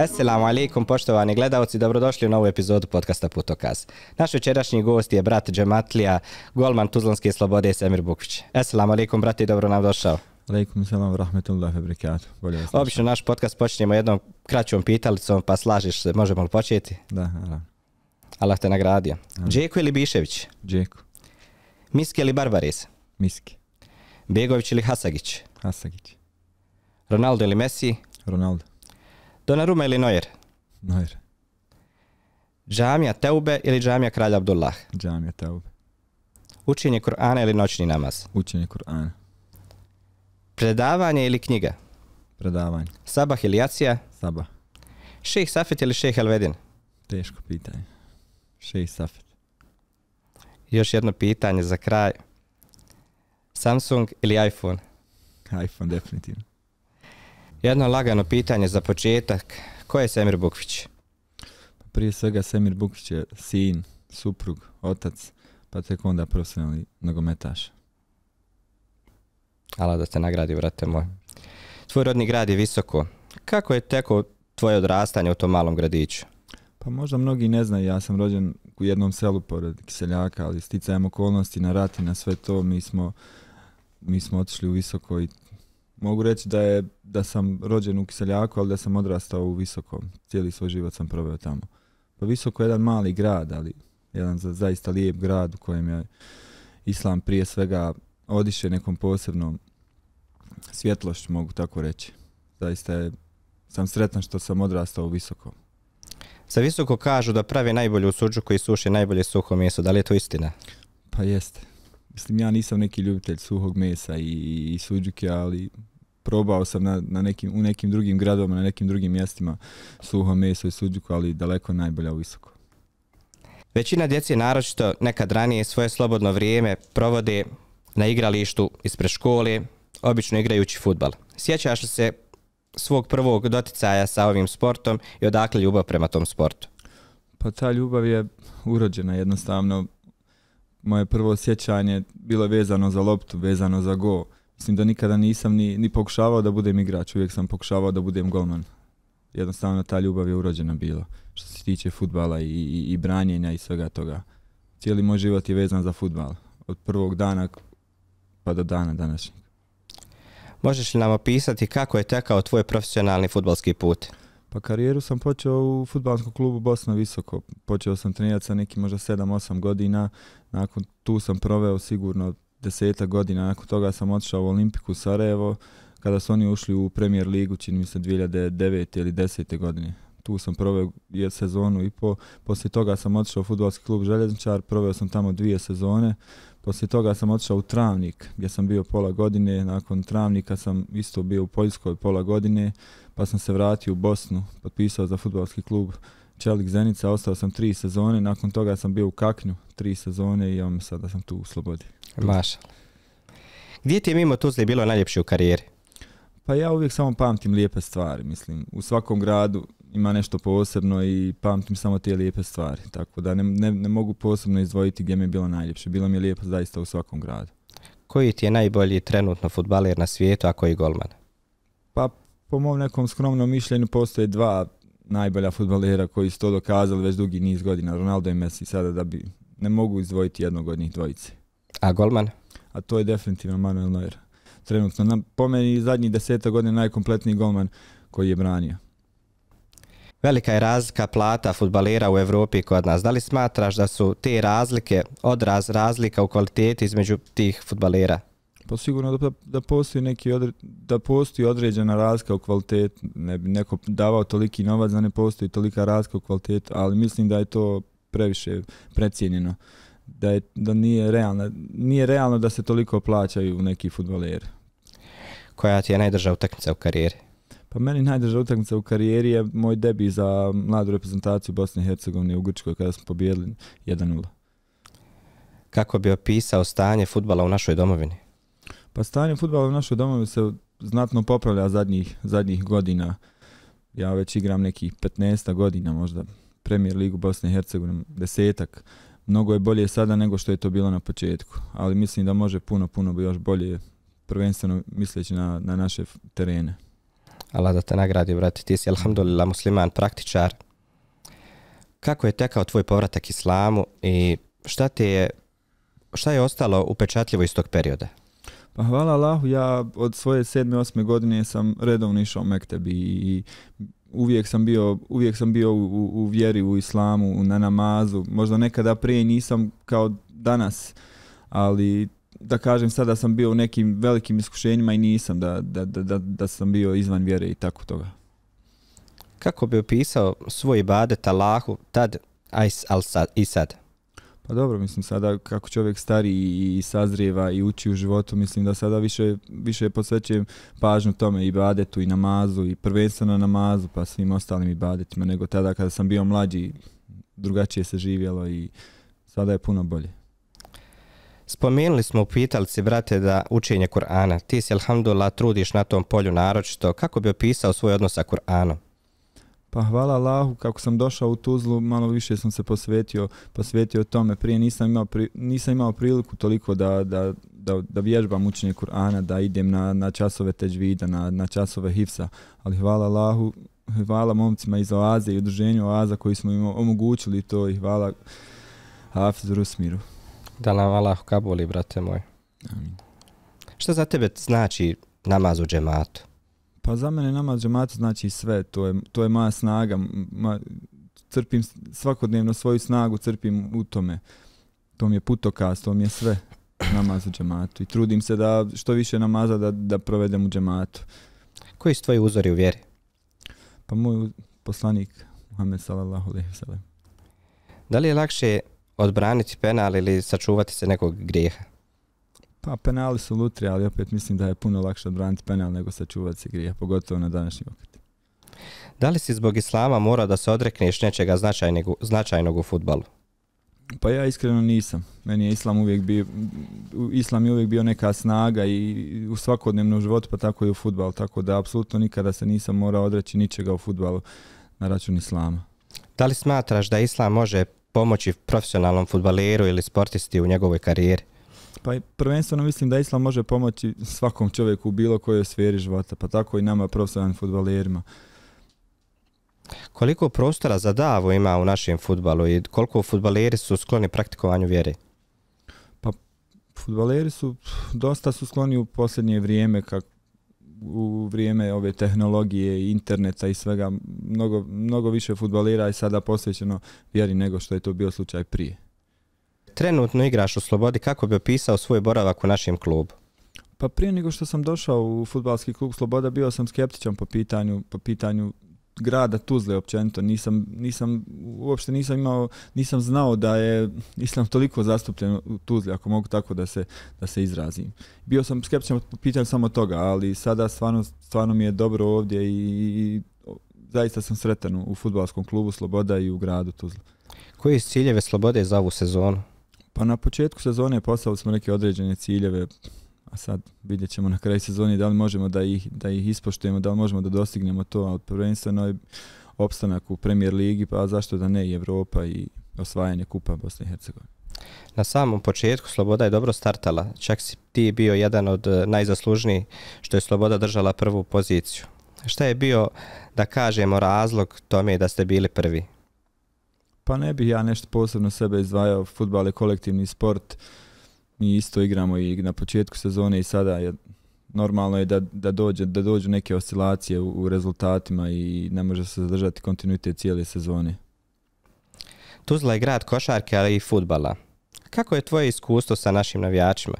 Assalamu alaikum, poštovani gledalci, dobrodošli u novu epizodu podcasta Putokaz. Naš večerašnji gost je brat Džematlija, golman Tuzlanske slobode Semir Bukvić. Assalamu alaikum, brate, i dobro nam došao. Alaikum salam, rahmetullahi wabarakatuh. Bolje Obično naš podcast počinjemo jednom kraćom pitalicom, pa slažiš se, možemo li početi? Da, naravno. Allah te nagradio. Džeko ili Bišević? Džeko, Miski ili Barbaris? Miski, Begović ili Hasagić? Hasagić, Ronaldo ili Messi? Ronaldo, Donnarumma ili Neuer? Neuer, Džamija Teube ili Džamija Kralja Abdullah? Džamija Taube, Učenje Kur'ana ili noćni namaz? učenje Kur'ana, Predavanje ili knjiga? predavanje, Sabah ili Jacija? Sabah, Šejh Safet ili Šejh Elvedin? teško pitanje, Šej Safet, Još jedno pitanje za kraj. Samsung ili iPhone? iPhone definitivno. Jedno lagano pitanje za početak. Ko je Semir Bukvić? Pa prije svega Semir Bukić je sin, suprug, otac, pa tek onda profesionalni nogometaš. Allah da te nagradi, vrate moj. Tvoj rodni grad je visoko. Kako je teko tvoje odrastanje u tom malom gradiću? Pa možda mnogi ne znaju, ja sam rođen u jednom selu pored Kiseljaka, ali sticajem okolnosti na rat i na sve to mi smo, mi smo otišli u visoko i mogu reći da je da sam rođen u Kiseljaku, ali da sam odrastao u visokom. Cijeli svoj život sam proveo tamo. Pa visoko je jedan mali grad, ali jedan za, zaista lijep grad u kojem je islam prije svega odiše nekom posebnom svjetlošću, mogu tako reći. Zaista je, sam sretan što sam odrastao u visokom. Za visoko kažu da pravi najbolju suđu koji suši najbolje suho meso. Da li je to istina? Pa jeste. Mislim, ja nisam neki ljubitelj suhog mesa i, i, suđuke, ali probao sam na, na nekim, u nekim drugim gradovima, na nekim drugim mjestima suho meso i suđuku, ali daleko najbolja u visoko. Većina djece, naročito nekad ranije, svoje slobodno vrijeme provode na igralištu ispred škole, obično igrajući futbal. Sjećaš li se svog prvog doticaja sa ovim sportom i odakle ljubav prema tom sportu? Pa ta ljubav je urođena jednostavno. Moje prvo sjećanje bilo je vezano za loptu, vezano za go. Mislim da nikada nisam ni, ni pokušavao da budem igrač, uvijek sam pokušavao da budem golman. Jednostavno ta ljubav je urođena bila što se tiče futbala i, i, i branjenja i svega toga. Cijeli moj život je vezan za futbal. Od prvog dana pa do dana današnjeg. Možeš li nam opisati kako je tekao tvoj profesionalni futbalski put? Pa karijeru sam počeo u futbalskom klubu Bosna Visoko. Počeo sam trenirati sa nekim možda 7-8 godina. Nakon tu sam proveo sigurno deseta godina. Nakon toga sam otišao u Olimpiku Sarajevo kada su oni ušli u Premier ligu, čini mi se 2009. ili 10. godine. Tu sam proveo je sezonu i po. Poslije toga sam otišao u futbalski klub Željezničar, proveo sam tamo dvije sezone. Poslije toga sam otišao u Travnik gdje sam bio pola godine. Nakon Travnika sam isto bio u Poljskoj pola godine pa sam se vratio u Bosnu, potpisao za futbalski klub Čelik Zenica, ostao sam tri sezone, nakon toga sam bio u Kaknju tri sezone i me sada sam tu u Slobodi. Maša. Gdje ti je mimo Tuzle bilo najljepše u karijeri? Pa ja uvijek samo pamtim lijepe stvari, mislim, u svakom gradu ima nešto posebno i pamtim samo te lijepe stvari, tako da ne, ne, ne mogu posebno izdvojiti gdje mi je bilo najljepše, bilo mi je lijepo zaista u svakom gradu. Koji ti je najbolji trenutno futbaler na svijetu, a koji golman? Pa po mom nekom skromnom mišljenju postoje dva najbolja futbalera koji su to dokazali već dugi niz godina, Ronaldo i Messi, sada da bi ne mogu izdvojiti jednog od njih dvojice. A golman? A to je definitivno Manuel Neuer. Trenutno, na, po meni zadnjih deseta godina najkompletniji golman koji je branio. Velika je razlika plata futbalera u Evropi kod nas. Da li smatraš da su te razlike odraz razlika u kvaliteti između tih futbalera? Pa sigurno da, da postoji neki odre, da postoji određena razlika u kvalitetu. Ne bi neko davao toliki novac da ne postoji tolika razlika u kvalitetu, ali mislim da je to previše precijenjeno. Da, je, da nije, realno, nije realno da se toliko plaćaju neki futbaleri. Koja ti je najdrža utakmica u karijeri? Pa meni najdrža utakmica u karijeri je moj debi za mladu reprezentaciju Bosne i Hercegovine u Grčkoj kada smo pobijedili 1-0. Kako bi opisao stanje futbala u našoj domovini? Pa stanje futbala u našoj domovini se znatno popravlja zadnjih, zadnjih godina. Ja već igram nekih 15 godina možda Premier ligu Bosne i Hercegovine, desetak. Mnogo je bolje sada nego što je to bilo na početku, ali mislim da može puno, puno još bolje, prvenstveno misleći na, na naše terene. Allah da te nagradi, brate. Ti si, alhamdulillah, musliman, praktičar. Kako je tekao tvoj povratak islamu i šta te je, šta je ostalo upečatljivo iz tog perioda? Pa hvala Allahu, ja od svoje sedme, osme godine sam redovno išao Mektebi i uvijek sam bio, uvijek sam bio u, u, u vjeri, u islamu, na namazu. Možda nekada prije nisam kao danas, ali da kažem sada sam bio u nekim velikim iskušenjima i nisam da, da, da, da, da sam bio izvan vjere i tako toga. Kako bi opisao svoj ibadet Allahu tad, a i sad? Pa dobro, mislim sada kako čovjek stari i sazrijeva i uči u životu, mislim da sada više, više posvećujem pažnju tome i badetu i namazu i prvenstveno namazu pa svim ostalim i badetima nego tada kada sam bio mlađi drugačije se živjelo i sada je puno bolje. Spomenuli smo u pitalci, brate, da učenje Kur'ana. Ti se, alhamdulillah, trudiš na tom polju naročito. Kako bi opisao svoj odnos sa Kur'anom? Pa hvala Allahu, kako sam došao u Tuzlu, malo više sam se posvetio, posvetio tome. Prije nisam imao, pri, nisam imao priliku toliko da, da, da, da vježbam učenje Kur'ana, da idem na, na časove teđvida, na, na časove hifsa. Ali hvala Allahu, hvala momcima iz Oaze i udruženju Oaza koji smo im omogućili to i hvala Hafizu Rusmiru. Da nam Allah kabuli, brate moj. Amin. Šta za tebe znači namaz u džematu? Pa za mene namaz džematu znači sve, to je, to je moja snaga, ma, crpim svakodnevno svoju snagu, crpim u tome. To mi je putokaz, to mi je sve namaz u džematu i trudim se da što više namaza da, da provedem u džematu. Koji su tvoji uzori u vjeri? Pa moj poslanik, Muhammed sallallahu alaihi wa sallam. Da li je lakše odbraniti penal ili sačuvati se nekog grijeha? Pa penali su lutri, ali opet mislim da je puno lakše odbraniti penal nego sačuvati se grijeha, pogotovo na današnji okret. Da li si zbog islama mora da se odrekneš nečega značajnog, značajnog u futbalu? Pa ja iskreno nisam. Meni je islam uvijek bio, islam je uvijek bio neka snaga i u svakodnevnom životu, pa tako i u futbalu. Tako da apsolutno nikada se nisam morao odreći ničega u futbalu na račun islama. Da li smatraš da islam može pomoći profesionalnom futbaleru ili sportisti u njegovoj karijeri? Pa prvenstveno mislim da islam može pomoći svakom čovjeku u bilo kojoj sferi života, pa tako i nama profesionalnim futbalerima. Koliko prostora za davu ima u našem futbalu i koliko futbaleri su skloni praktikovanju vjere? Pa futbaleri su dosta su skloni u posljednje vrijeme kako u vrijeme ove tehnologije i interneta i svega mnogo, mnogo više futbolira i sada posvećeno vjeri nego što je to bio slučaj prije. Trenutno igraš u Slobodi, kako bi opisao svoj boravak u našem klubu? Pa prije nego što sam došao u futbalski klub Sloboda, bio sam skeptičan po pitanju, po pitanju grada Tuzle općenito. Nisam, nisam, uopšte nisam imao, nisam znao da je islam toliko zastupljen u Tuzli, ako mogu tako da se, da se izrazim. Bio sam skeptičan po pitanju samo toga, ali sada stvarno, stvarno mi je dobro ovdje i, i zaista sam sretan u, futbalskom klubu Sloboda i u gradu Tuzla. Koji su ciljeve Slobode za ovu sezonu? Pa na početku sezone postavili smo neke određene ciljeve, a sad vidjet ćemo na kraju sezoni da li možemo da ih, da ih ispoštujemo, da li možemo da dostignemo to, ali prvenstveno je opstanak u premier ligi, pa zašto da ne i Evropa i osvajanje kupa Bosne i Hercegovine. Na samom početku Sloboda je dobro startala, čak si ti bio jedan od eh, najzaslužnijih što je Sloboda držala prvu poziciju. Šta je bio, da kažemo, razlog tome da ste bili prvi? Pa ne bih ja nešto posebno sebe izdvajao, futbal je kolektivni sport, mi isto igramo i na početku sezone i sada je normalno je da, da, dođe, da dođu neke oscilacije u, u rezultatima i ne može se zadržati kontinuitet cijele sezone. Tuzla je grad košarke, ali i futbala. Kako je tvoje iskustvo sa našim navijačima?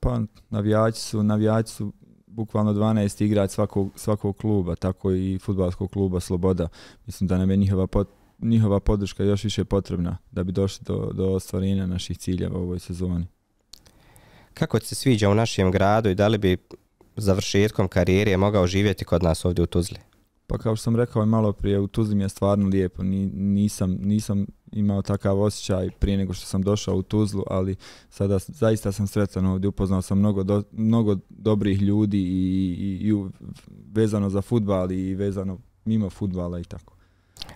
Pa navijači su, navijači su bukvalno 12 igrač svakog, svakog kluba, tako i futbalskog kluba Sloboda. Mislim da nam je njihova pot, njihova podrška još više potrebna da bi došli do, do ostvarenja naših ciljeva u ovoj sezoni. Kako ti se sviđa u našem gradu i da li bi završetkom karijere mogao živjeti kod nas ovdje u Tuzli? Pa kao što sam rekao i malo prije, u Tuzli mi je stvarno lijepo. Nisam, nisam imao takav osjećaj prije nego što sam došao u Tuzlu, ali sada zaista sam sretan ovdje. Upoznao sam mnogo, do, mnogo dobrih ljudi i, i, i vezano za futbal i vezano mimo futbala i tako.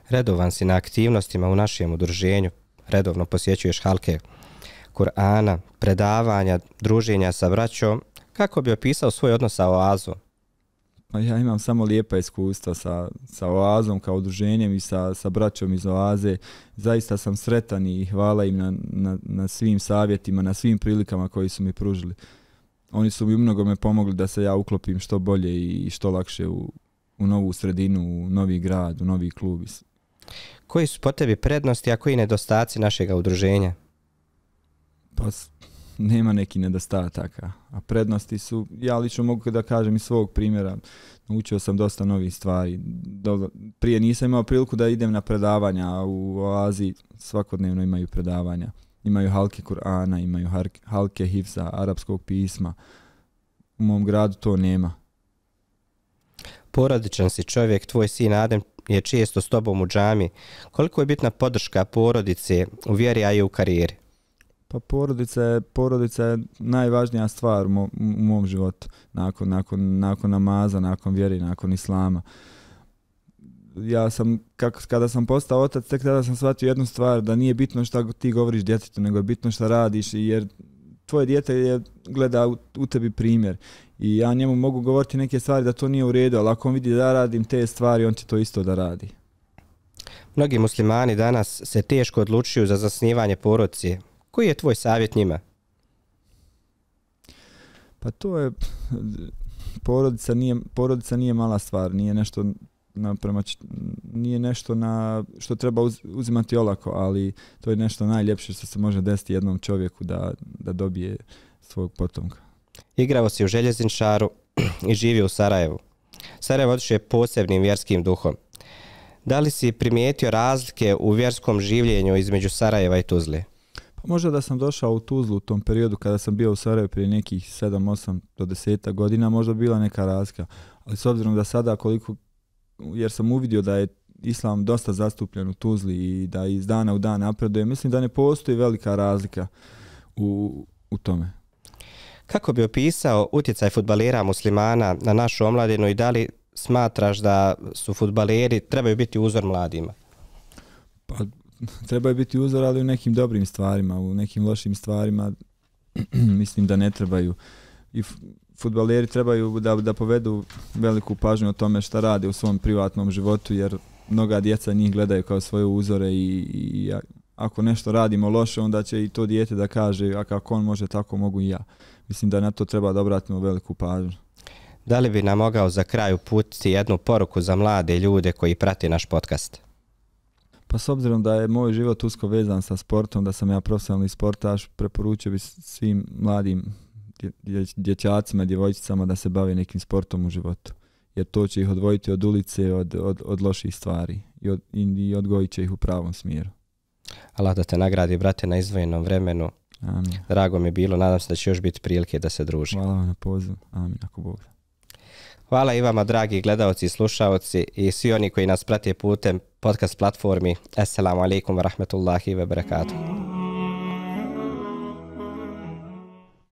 Redovan si na aktivnostima u našem udruženju, redovno posjećuješ halke Kur'ana, predavanja, druženja sa braćom. Kako bi opisao svoj odnos sa oazom? Pa ja imam samo lijepa iskustva sa, sa Oazom kao udruženjem i sa, sa braćom iz Oaze. Zaista sam sretan i hvala im na, na, na svim savjetima, na svim prilikama koji su mi pružili. Oni su mi mnogo me pomogli da se ja uklopim što bolje i što lakše u, u novu sredinu, u novi grad, u novi klub. Koji su po tebi prednosti, a koji nedostaci našeg udruženja? Pa nema neki nedostataka. A prednosti su, ja lično mogu da kažem iz svog primjera, naučio sam dosta novih stvari. Do, prije nisam imao priliku da idem na predavanja, a u Oazi svakodnevno imaju predavanja. Imaju halke Kur'ana, imaju halke Hifza, arapskog pisma. U mom gradu to nema. Porodičan si čovjek, tvoj sin Adem je često s tobom u džami. Koliko je bitna podrška porodice u vjeri, a i u karijeri? Pa porodica je, porodica je najvažnija stvar u, mo, u mom životu. Nakon, nakon, nakon namaza, nakon vjeri, nakon islama. Ja sam, kako, kada sam postao otac, tek tada sam shvatio jednu stvar, da nije bitno šta ti govoriš djetetu, nego je bitno šta radiš, jer tvoje dijete je, gleda u, u tebi primjer. I ja njemu mogu govoriti neke stvari da to nije u redu, ali ako on vidi da radim te stvari, on će to isto da radi. Mnogi muslimani danas se teško odlučuju za zasnivanje porodice. Koji je tvoj savjet njima? Pa to je porodica nije porodica nije mala stvar, nije nešto na prema nije nešto na što treba uz, uzimati olako, ali to je nešto najljepše što se može desiti jednom čovjeku da da dobije svog potomka. Igrao si u Željezinčaru i živio u Sarajevu. Sarajevo odličuje posebnim vjerskim duhom. Da li si primijetio razlike u vjerskom življenju između Sarajeva i Tuzle? Možda da sam došao u Tuzlu u tom periodu kada sam bio u Sarajevu prije nekih 7, 8 do 10 godina, možda bila neka razlika. Ali s obzirom da sada koliko, jer sam uvidio da je islam dosta zastupljen u Tuzli i da iz dana u dan napreduje, mislim da ne postoji velika razlika u, u tome. Kako bi opisao utjecaj futbalera muslimana na našu omladinu i da li smatraš da su futbaleri trebaju biti uzor mladima? Pa trebaju biti uzor, ali u nekim dobrim stvarima, u nekim lošim stvarima mislim da ne trebaju. I futbaleri trebaju da, da povedu veliku pažnju o tome šta rade u svom privatnom životu, jer mnoga djeca njih gledaju kao svoje uzore i, i ako nešto radimo loše, onda će i to dijete da kaže, a kako on može, tako mogu i ja. Mislim da na to treba da obratimo veliku pažnju. Da li bi nam mogao za kraj uputiti jednu poruku za mlade ljude koji prati naš podcast? Pa s obzirom da je moj život usko vezan sa sportom, da sam ja profesionalni sportaš, preporučio bi svim mladim dječacima djevojčicama da se bave nekim sportom u životu. Jer to će ih odvojiti od ulice, od, od, od loših stvari i, od, i odgojit će ih u pravom smjeru. Allah da te nagradi, brate, na izvojenom vremenu. Amin. Drago mi je bilo, nadam se da će još biti prilike da se druži. Hvala vam na pozivu. Amin, ako Bog. Hvala i vama, dragi gledalci i slušalci i svi oni koji nas prate putem podcast platformi. Assalamu alaikum wa rahmatullahi wa barakatuh.